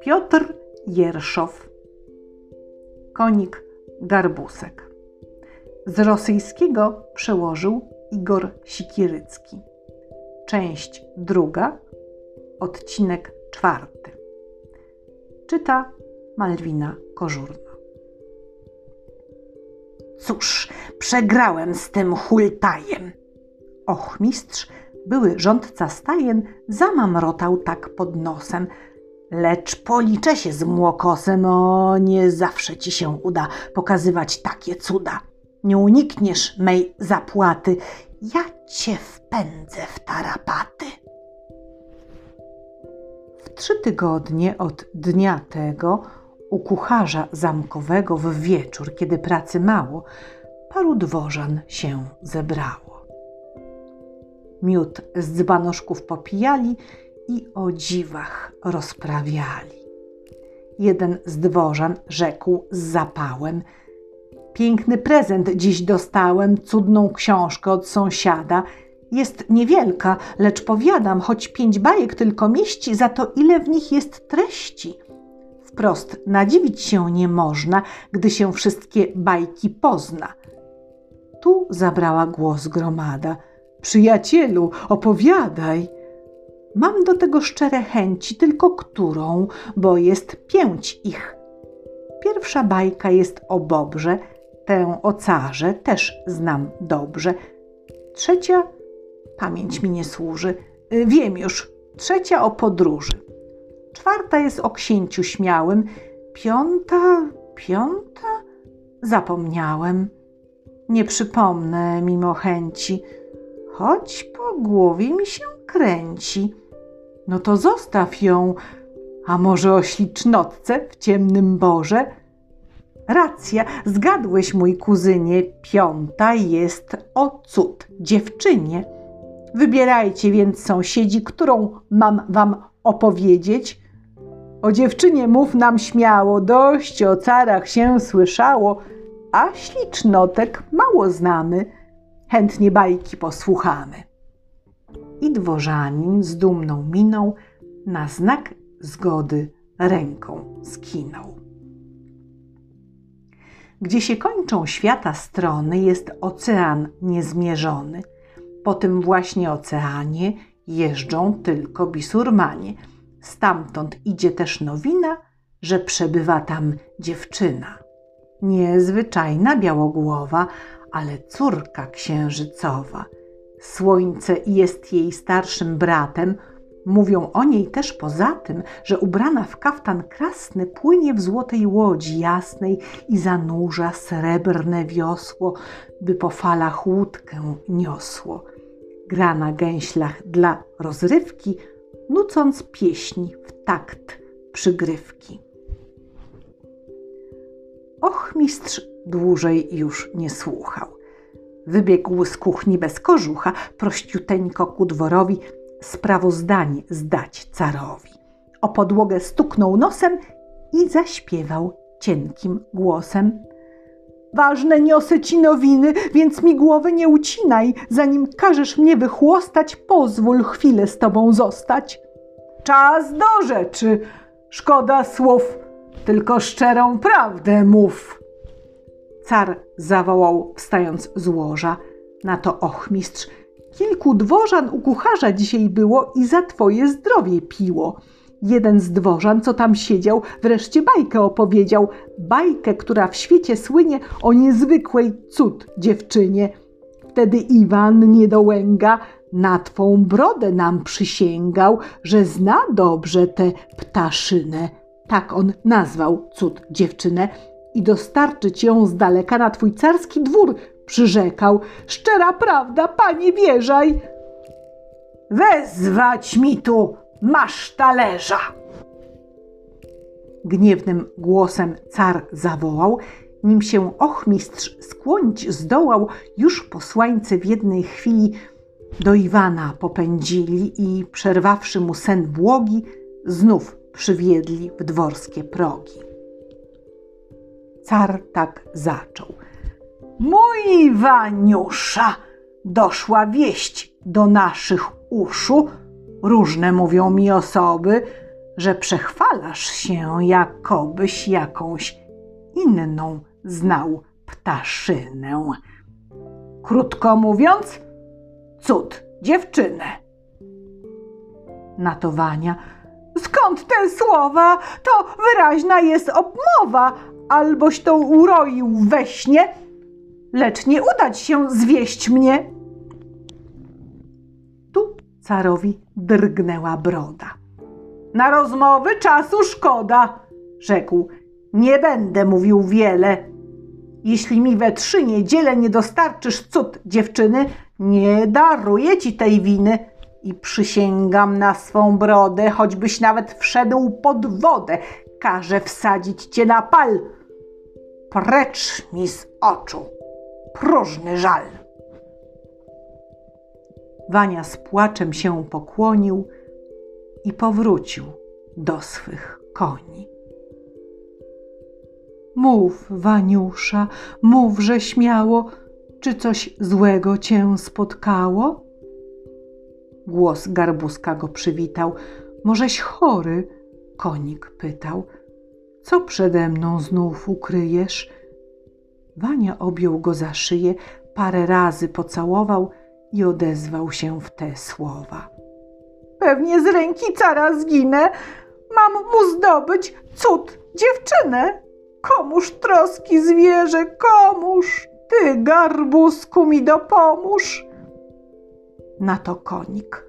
Piotr Jerszow, konik Garbusek. Z rosyjskiego przełożył Igor Sikirycki. Część druga, odcinek czwarty. Czyta Malwina Kożurna. Cóż, przegrałem z tym hultajem. Ochmistrz, były rządca stajen, zamamrotał tak pod nosem – Lecz policzę się z młokosem, o nie zawsze ci się uda pokazywać takie cuda. Nie unikniesz mej zapłaty, ja cię wpędzę w tarapaty. W trzy tygodnie od dnia tego u kucharza zamkowego w wieczór, kiedy pracy mało, paru dworzan się zebrało. Miód z dzbanoszków popijali i o dziwach rozprawiali. Jeden z dworzan rzekł z zapałem: Piękny prezent dziś dostałem, cudną książkę od sąsiada. Jest niewielka, lecz powiadam, choć pięć bajek tylko mieści, za to ile w nich jest treści. Wprost nadziwić się nie można, gdy się wszystkie bajki pozna. Tu zabrała głos gromada. Przyjacielu, opowiadaj. Mam do tego szczere chęci, tylko którą, bo jest pięć ich. Pierwsza bajka jest o Bobrze, tę o carze też znam dobrze. Trzecia, pamięć mi nie służy, wiem już, trzecia o podróży. Czwarta jest o księciu śmiałym, piąta, piąta, zapomniałem. Nie przypomnę mimo chęci, choć po głowie mi się kręci. No to zostaw ją, a może o ślicznotce w ciemnym borze? Racja, zgadłeś, mój kuzynie, piąta jest o cud dziewczynie. Wybierajcie więc sąsiedzi, którą mam wam opowiedzieć. O dziewczynie mów nam śmiało, dość o carach się słyszało, a ślicznotek mało znamy, chętnie bajki posłuchamy i dworzanin z dumną miną na znak zgody ręką skinął. Gdzie się kończą świata strony, jest ocean niezmierzony. Po tym właśnie oceanie jeżdżą tylko bisurmanie. Stamtąd idzie też nowina, że przebywa tam dziewczyna. Niezwyczajna białogłowa, ale córka księżycowa – Słońce jest jej starszym bratem. Mówią o niej też poza tym, że ubrana w kaftan krasny płynie w złotej łodzi jasnej i zanurza srebrne wiosło, by po falach łódkę niosło. Gra na gęślach dla rozrywki, nucąc pieśni w takt przygrywki. Och, mistrz dłużej już nie słuchał. Wybiegł z kuchni bez kożucha, prościuteńko ku dworowi sprawozdań zdać carowi. O podłogę stuknął nosem i zaśpiewał cienkim głosem. Ważne niosę ci nowiny, więc mi głowy nie ucinaj. Zanim każesz mnie wychłostać, pozwól chwilę z tobą zostać. Czas do rzeczy, szkoda słów, tylko szczerą prawdę mów. Car zawołał, wstając z łoża. Na to ochmistrz. Kilku dworzan u kucharza dzisiaj było i za twoje zdrowie piło. Jeden z dworzan, co tam siedział, wreszcie bajkę opowiedział. Bajkę, która w świecie słynie o niezwykłej cud dziewczynie. Wtedy Iwan niedołęga na twą brodę nam przysięgał, że zna dobrze tę ptaszynę. Tak on nazwał cud dziewczynę i dostarczyć ją z daleka na twój carski dwór, przyrzekał. Szczera prawda, panie wierzaj. Wezwać mi tu masz talerza. Gniewnym głosem car zawołał, nim się ochmistrz skłonić zdołał, już posłańcy w jednej chwili do Iwana popędzili i przerwawszy mu sen błogi, znów przywiedli w dworskie progi. Car tak zaczął. Mój Waniusza, doszła wieść do naszych uszu, różne mówią mi osoby, że przechwalasz się, jakobyś jakąś inną znał ptaszynę. Krótko mówiąc, cud dziewczynę. Natowania. Skąd te słowa? To wyraźna jest obmowa, alboś to uroił we śnie, lecz nie udać się zwieść mnie. Tu carowi drgnęła broda. Na rozmowy czasu szkoda, rzekł. Nie będę mówił wiele. Jeśli mi we trzy niedziele nie dostarczysz cud dziewczyny, nie daruję ci tej winy i przysięgam na swą brodę, choćbyś nawet wszedł pod wodę, każę wsadzić cię na pal. Precz mi z oczu, próżny żal. Wania z płaczem się pokłonił i powrócił do swych koni. Mów, Waniusza, mówże śmiało, czy coś złego cię spotkało? Głos garbuska go przywitał. Możeś chory? Konik pytał. Co przede mną znów ukryjesz? Wania objął go za szyję, parę razy pocałował i odezwał się w te słowa. Pewnie z ręki cara zginę. Mam mu zdobyć cud dziewczynę. Komuż troski zwierzę, komuż? Ty, garbusku, mi dopomóż. Na to konik.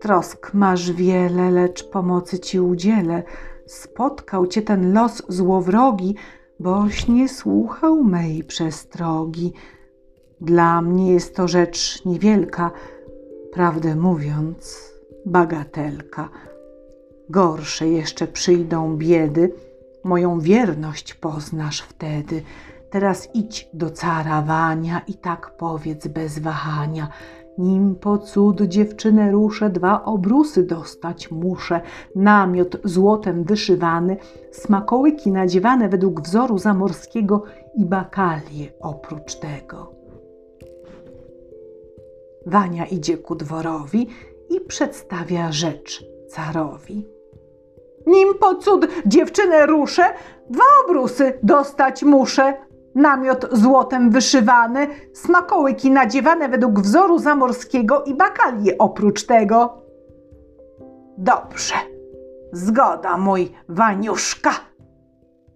Trosk masz wiele, lecz pomocy ci udzielę. Spotkał cię ten los złowrogi, boś nie słuchał mej przestrogi. Dla mnie jest to rzecz niewielka, prawdę mówiąc, bagatelka. Gorsze jeszcze przyjdą biedy, moją wierność poznasz wtedy. Teraz idź do cara Wania i tak powiedz bez wahania. Nim po cud dziewczynę ruszę, dwa obrusy dostać muszę. Namiot złotem wyszywany, smakołyki nadziewane według wzoru zamorskiego i bakalie oprócz tego. Wania idzie ku dworowi i przedstawia rzecz carowi. Nim po cud dziewczynę ruszę, dwa obrusy dostać muszę. Namiot złotem wyszywany, smakołyki nadziewane według wzoru zamorskiego i bakalie oprócz tego. Dobrze, zgoda, mój Waniuszka.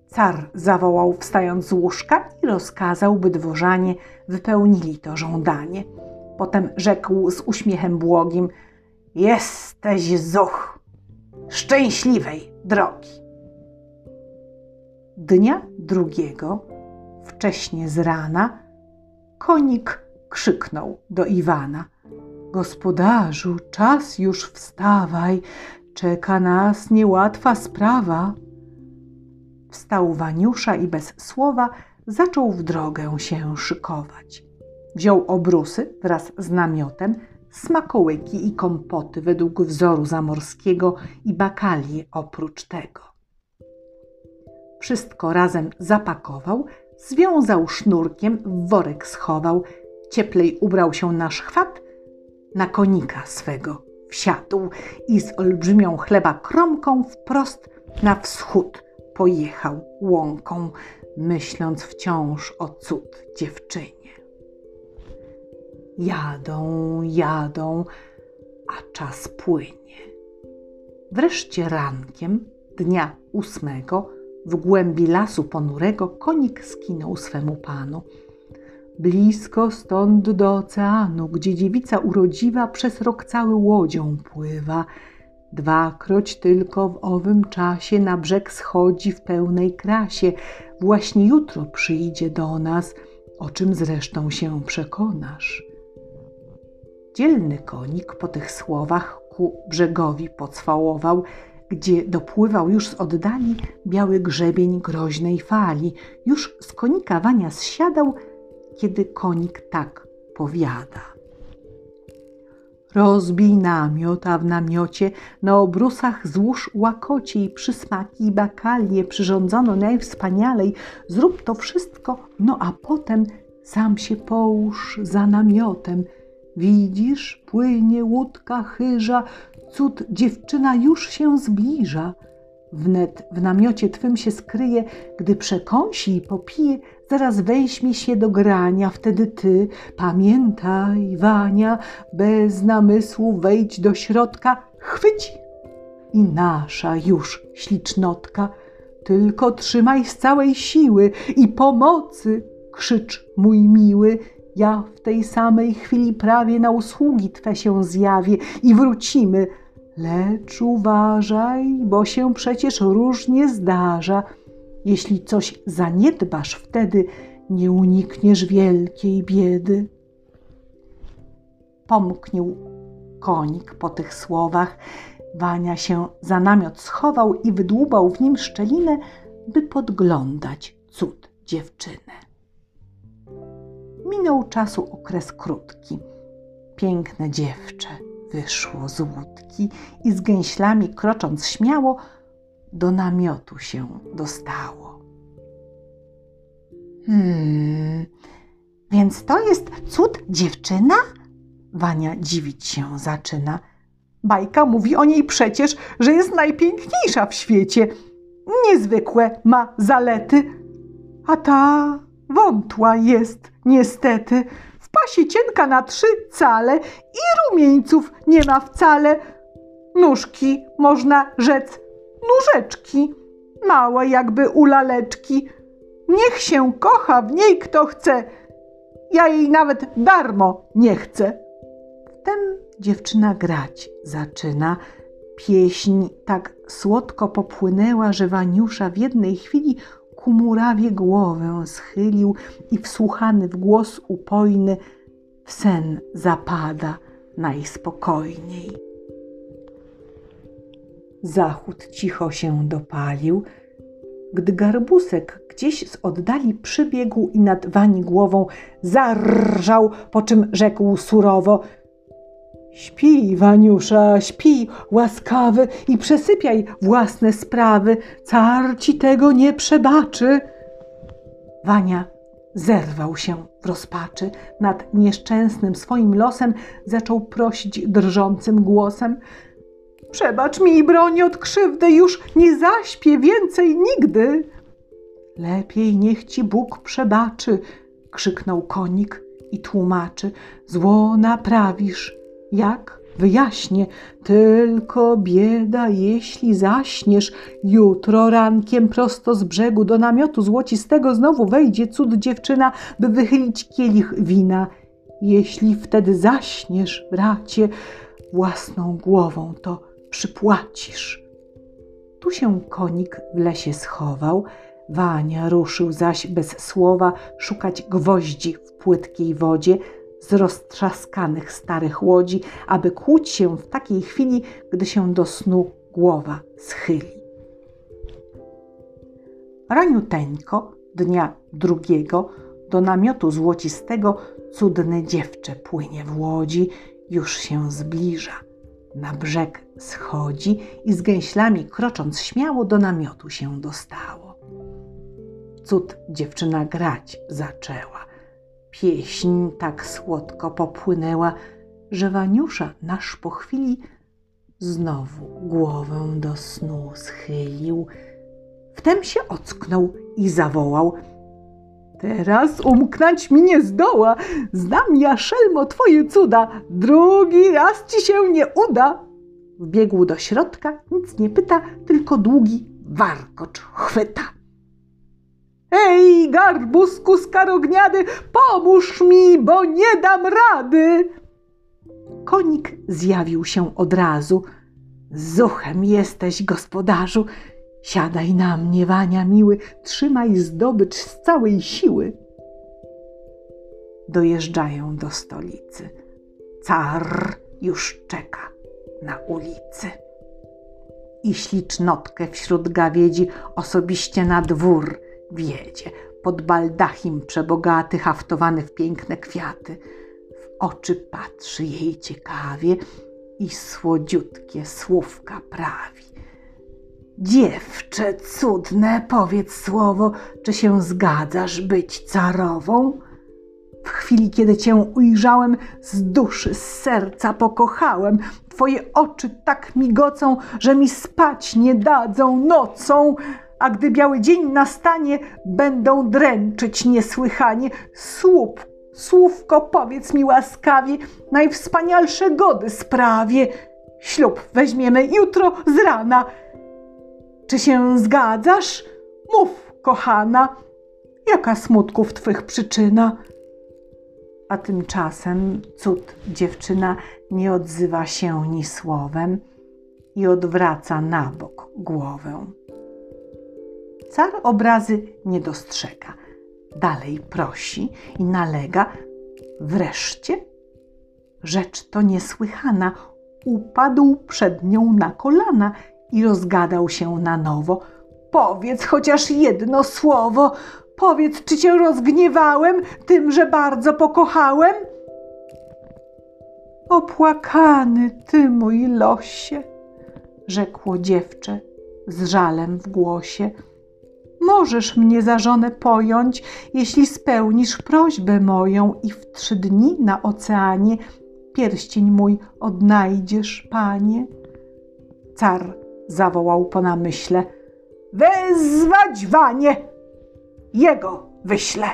Car zawołał wstając z łóżka i rozkazał, by dworzanie wypełnili to żądanie. Potem rzekł z uśmiechem błogim: Jesteś zuch szczęśliwej drogi. Dnia drugiego, wcześnie z rana, konik krzyknął do Iwana: Gospodarzu, czas już wstawaj, czeka nas niełatwa sprawa. Wstał Waniusza i bez słowa zaczął w drogę się szykować. Wziął obrusy wraz z namiotem, smakołyki i kompoty według wzoru zamorskiego i bakalie oprócz tego. Wszystko razem zapakował, związał sznurkiem, w worek schował, cieplej ubrał się na szchwat, na konika swego wsiadł i z olbrzymią chleba kromką wprost na wschód pojechał łąką, myśląc wciąż o cud dziewczynie. Jadą, jadą, a czas płynie. Wreszcie rankiem dnia ósmego w głębi lasu ponurego konik skinął swemu panu. Blisko stąd do oceanu, gdzie dziewica urodziwa przez rok cały łodzią pływa. Dwakroć tylko w owym czasie na brzeg schodzi w pełnej krasie. Właśnie jutro przyjdzie do nas, o czym zresztą się przekonasz. Dzielny konik po tych słowach ku brzegowi pocwałował, gdzie dopływał już z oddali biały grzebień groźnej fali. Już z konika Wania zsiadał, kiedy konik tak powiada. Rozbij namiot, a w namiocie na obrusach złóż łakocie i przysmaki i bakalie przyrządzono najwspanialej. Zrób to wszystko, no a potem sam się połóż za namiotem – Widzisz, płynie łódka chyża, cud dziewczyna już się zbliża. Wnet w namiocie twym się skryje, gdy przekąsi i popije, zaraz weźmie się do grania. Wtedy ty, pamiętaj, Wania, bez namysłu wejdź do środka, chwyć i nasza już ślicznotka. Tylko trzymaj z całej siły i pomocy, krzycz mój miły. Ja w tej samej chwili prawie na usługi Twe się zjawię i wrócimy. Lecz uważaj, bo się przecież różnie zdarza. Jeśli coś zaniedbasz, wtedy nie unikniesz wielkiej biedy. Pomknął konik po tych słowach. Wania się za namiot schował i wydłubał w nim szczelinę, by podglądać cud dziewczyny. Minął czasu okres krótki. Piękne dziewczę wyszło z łódki i z gęślami krocząc śmiało do namiotu się dostało. Hmm, więc to jest cud dziewczyna? Wania dziwić się zaczyna. Bajka mówi o niej przecież, że jest najpiękniejsza w świecie. Niezwykłe ma zalety, a ta wątła jest niestety. W pasie cienka na trzy cale i rumieńców nie ma wcale. Nóżki, można rzec, nóżeczki, małe jakby u laleczki. Niech się kocha w niej kto chce, ja jej nawet darmo nie chcę. Wtem dziewczyna grać zaczyna. Pieśń tak słodko popłynęła, że Waniusza w jednej chwili ku murawie głowę schylił i wsłuchany w głos upojny w sen zapada najspokojniej. Zachód cicho się dopalił, gdy garbusek gdzieś z oddali przybiegł i nad Wani głową zarżał, po czym rzekł surowo – Śpi, Waniusza, śpi, łaskawy, i przesypiaj własne sprawy. Car ci tego nie przebaczy. Wania zerwał się w rozpaczy. Nad nieszczęsnym swoim losem zaczął prosić drżącym głosem. Przebacz mi i broni od krzywdy, już nie zaśpię więcej nigdy. Lepiej niech ci Bóg przebaczy, krzyknął konik i tłumaczy. Zło naprawisz jak? Wyjaśnię, tylko bieda, jeśli zaśniesz. Jutro rankiem prosto z brzegu do namiotu złocistego znowu wejdzie cud dziewczyna, by wychylić kielich wina. Jeśli wtedy zaśniesz, bracie, własną głową to przypłacisz. Tu się konik w lesie schował, Wania ruszył zaś bez słowa szukać gwoździ w płytkiej wodzie, z roztrzaskanych starych łodzi, aby kłuć się w takiej chwili, gdy się do snu głowa schyli. Raniuteńko dnia drugiego do namiotu złocistego cudne dziewczę płynie w łodzi, już się zbliża. Na brzeg schodzi i z gęślami krocząc śmiało do namiotu się dostało. Cud dziewczyna grać zaczęła – Pieśń tak słodko popłynęła, że Waniusza nasz po chwili znowu głowę do snu schylił. Wtem się ocknął i zawołał – Teraz umknąć mi nie zdoła. Znam ja, szelmo, twoje cuda. Drugi raz ci się nie uda. Wbiegł do środka, nic nie pyta, tylko długi warkocz chwyta. Ej, garbusku skarogniady, pomóż mi, bo nie dam rady! Konik zjawił się od razu. Zuchem jesteś, gospodarzu. Siadaj na mnie, Wania miły, trzymaj zdobycz z całej siły. Dojeżdżają do stolicy. Car już czeka na ulicy. I ślicznotkę wśród gawiedzi osobiście na dwór wiedzie, pod baldachim przebogaty, haftowany w piękne kwiaty. W oczy patrzy jej ciekawie i słodziutkie słówka prawi. Dziewczę cudne, powiedz słowo, czy się zgadzasz być carową? W chwili, kiedy cię ujrzałem, z duszy, z serca pokochałem. Twoje oczy tak migocą, że mi spać nie dadzą nocą. A gdy biały dzień nastanie, będą dręczyć niesłychanie. Słup, słówko powiedz mi łaskawie, najwspanialsze gody sprawie. Ślub weźmiemy jutro z rana. Czy się zgadzasz? Mów, kochana, jaka smutków twych przyczyna? A tymczasem cud dziewczyna nie odzywa się ni słowem i odwraca na bok głowę. Car obrazy nie dostrzega. Dalej prosi i nalega. Wreszcie rzecz to niesłychana. Upadł przed nią na kolana i rozgadał się na nowo. Powiedz chociaż jedno słowo. Powiedz, czy cię rozgniewałem tym, że bardzo pokochałem? Opłakany ty, mój losie, rzekło dziewczę z żalem w głosie. Możesz mnie za żonę pojąć, jeśli spełnisz prośbę moją i w trzy dni na oceanie pierścień mój odnajdziesz, panie. Car zawołał po namyśle. Wezwać wanie! Jego wyślę!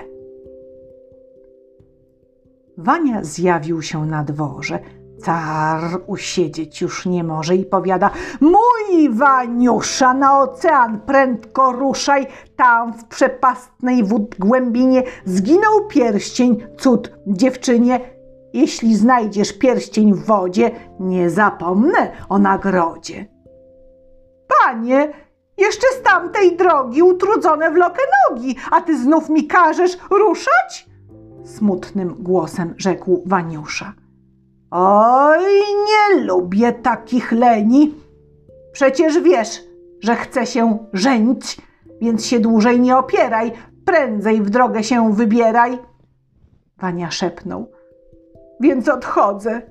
Wania zjawił się na dworze. Car usiedzieć już nie może i powiada: Mój Waniusza, na ocean prędko ruszaj, tam w przepastnej wód głębinie zginął pierścień, cud dziewczynie. Jeśli znajdziesz pierścień w wodzie, nie zapomnę o nagrodzie. Panie, jeszcze z tamtej drogi utrudzone wlokę nogi, a ty znów mi każesz ruszać? Smutnym głosem rzekł Waniusza. Oj, nie lubię takich leni. Przecież wiesz, że chcę się żenić, więc się dłużej nie opieraj, prędzej w drogę się wybieraj. Wania szepnął. Więc odchodzę.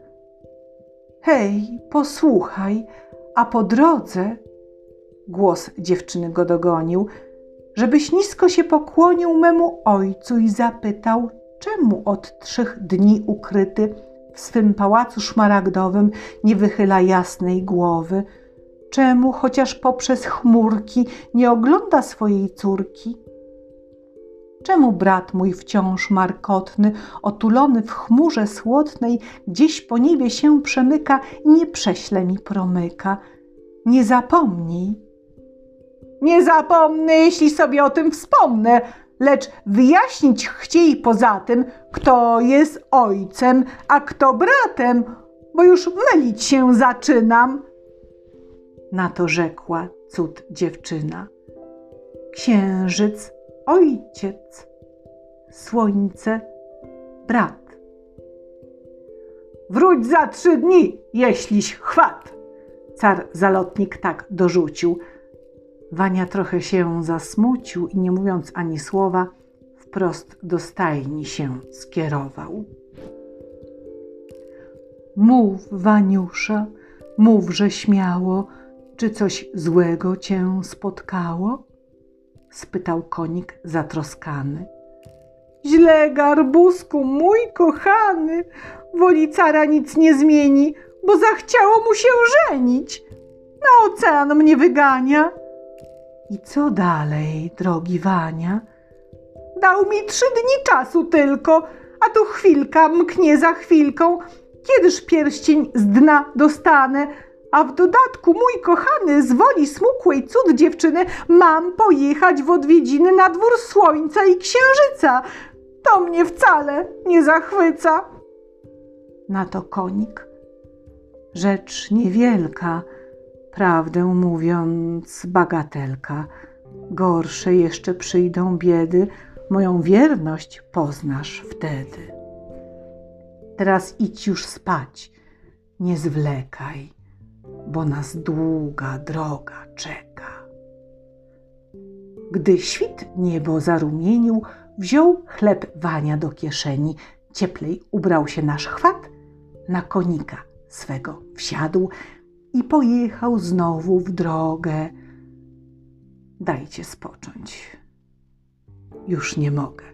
Hej, posłuchaj, a po drodze głos dziewczyny go dogonił, żebyś nisko się pokłonił memu ojcu i zapytał, czemu od trzech dni ukryty w swym pałacu szmaragdowym nie wychyla jasnej głowy, czemu chociaż poprzez chmurki nie ogląda swojej córki. Czemu brat mój wciąż markotny, otulony w chmurze słodnej, gdzieś po niebie się przemyka i nie prześle mi promyka? Nie zapomnij, nie zapomnę, jeśli sobie o tym wspomnę, lecz wyjaśnić chciej poza tym, kto jest ojcem, a kto bratem, bo już mylić się zaczynam. Na to rzekła cud dziewczyna. Księżyc, ojciec, słońce, brat. Wróć za trzy dni, jeśliś chwat. Car zalotnik tak dorzucił – Wania trochę się zasmucił i nie mówiąc ani słowa, wprost do stajni się skierował. Mów, Waniusza, mówże śmiało, czy coś złego cię spotkało? spytał konik zatroskany. Źle, garbusku, mój kochany, woli cara nic nie zmieni, bo zachciało mu się żenić. Na ocean mnie wygania. I co dalej, drogi Wania? Dał mi trzy dni czasu tylko, a tu chwilka mknie za chwilką. Kiedyż pierścień z dna dostanę? A w dodatku, mój kochany, z woli smukłej cud dziewczyny, mam pojechać w odwiedziny na dwór słońca i księżyca. To mnie wcale nie zachwyca. Na to konik. Rzecz niewielka Prawdę mówiąc, bagatelka, gorsze jeszcze przyjdą biedy, moją wierność poznasz wtedy. Teraz idź już spać, nie zwlekaj, bo nas długa droga czeka. Gdy świt niebo zarumienił, wziął chleb Wania do kieszeni, cieplej ubrał się na szchwat, na konika swego wsiadł, i pojechał znowu w drogę. Dajcie spocząć. Już nie mogę.